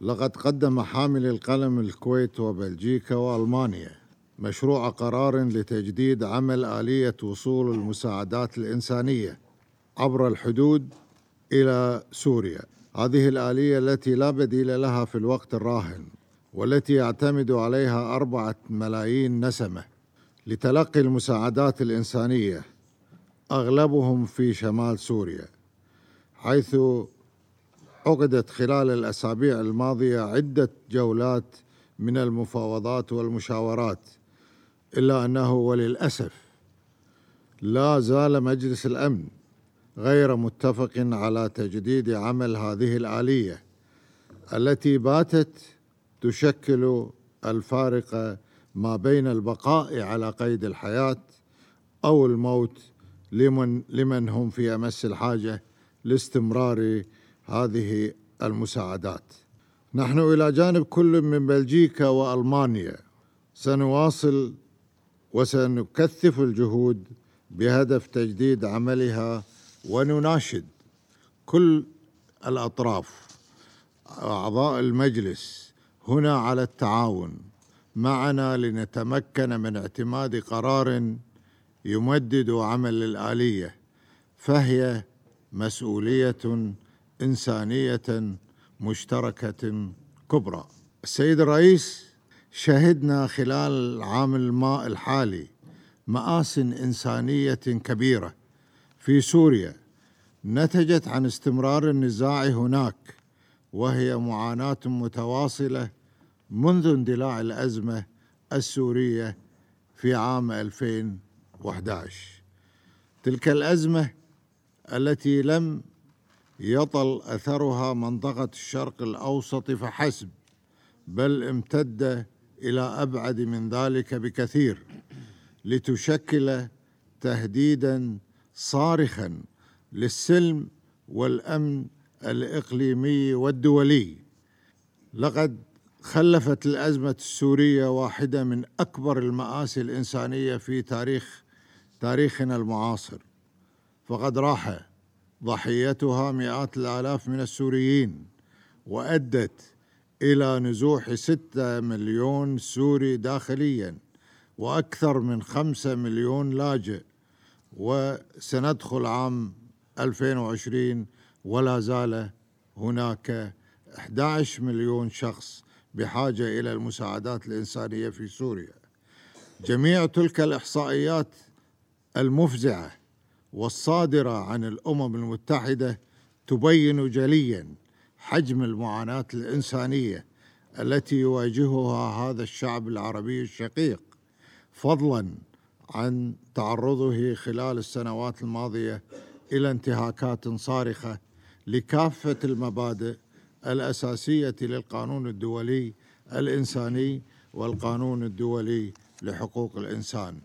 لقد قدم حامل القلم الكويت وبلجيكا وألمانيا مشروع قرار لتجديد عمل آلية وصول المساعدات الإنسانية عبر الحدود إلى سوريا. هذه الآلية التي لا بديل لها في الوقت الراهن والتي يعتمد عليها أربعة ملايين نسمة لتلقي المساعدات الإنسانية أغلبهم في شمال سوريا حيث عقدت خلال الأسابيع الماضية عدة جولات من المفاوضات والمشاورات إلا أنه وللأسف لا زال مجلس الأمن غير متفق على تجديد عمل هذه الآلية التي باتت تشكل الفارق ما بين البقاء على قيد الحياة أو الموت لمن لمن هم في أمس الحاجة لاستمرار هذه المساعدات. نحن إلى جانب كل من بلجيكا وألمانيا. سنواصل وسنكثف الجهود بهدف تجديد عملها ونناشد كل الأطراف. أعضاء المجلس هنا على التعاون. معنا لنتمكن من اعتماد قرار يمدد عمل الآلية فهي مسؤولية إنسانية مشتركة كبرى. السيد الرئيس شهدنا خلال العام الماء الحالي مآس إنسانية كبيرة في سوريا. نتجت عن استمرار النزاع هناك وهي معاناة متواصلة منذ اندلاع الأزمة السورية في عام 2011 تلك الأزمة التي لم يطل أثرها منطقة الشرق الأوسط فحسب بل امتد إلى أبعد من ذلك بكثير لتشكل تهديدا صارخا للسلم والأمن الإقليمي والدولي. لقد خلفت الأزمة السورية واحدة من أكبر المآسي الإنسانية في تاريخ تاريخنا المعاصر. فقد راح ضحيتها مئات الآلاف من السوريين وأدت إلى نزوح ستة مليون سوري داخليا وأكثر من خمسة مليون لاجئ. وسندخل عام 2020 ولا زال هناك 11 مليون شخص بحاجة إلى المساعدات الإنسانية في سوريا. جميع تلك الإحصائيات المفزعة والصادرة عن الأمم المتحدة تبين جليا حجم المعاناة الإنسانية التي يواجهها هذا الشعب العربي الشقيق فضلا عن تعرضه خلال السنوات الماضية إلى انتهاكات صارخة لكافة المبادئ الأساسية للقانون الدولي الإنساني والقانون الدولي لحقوق الإنسان.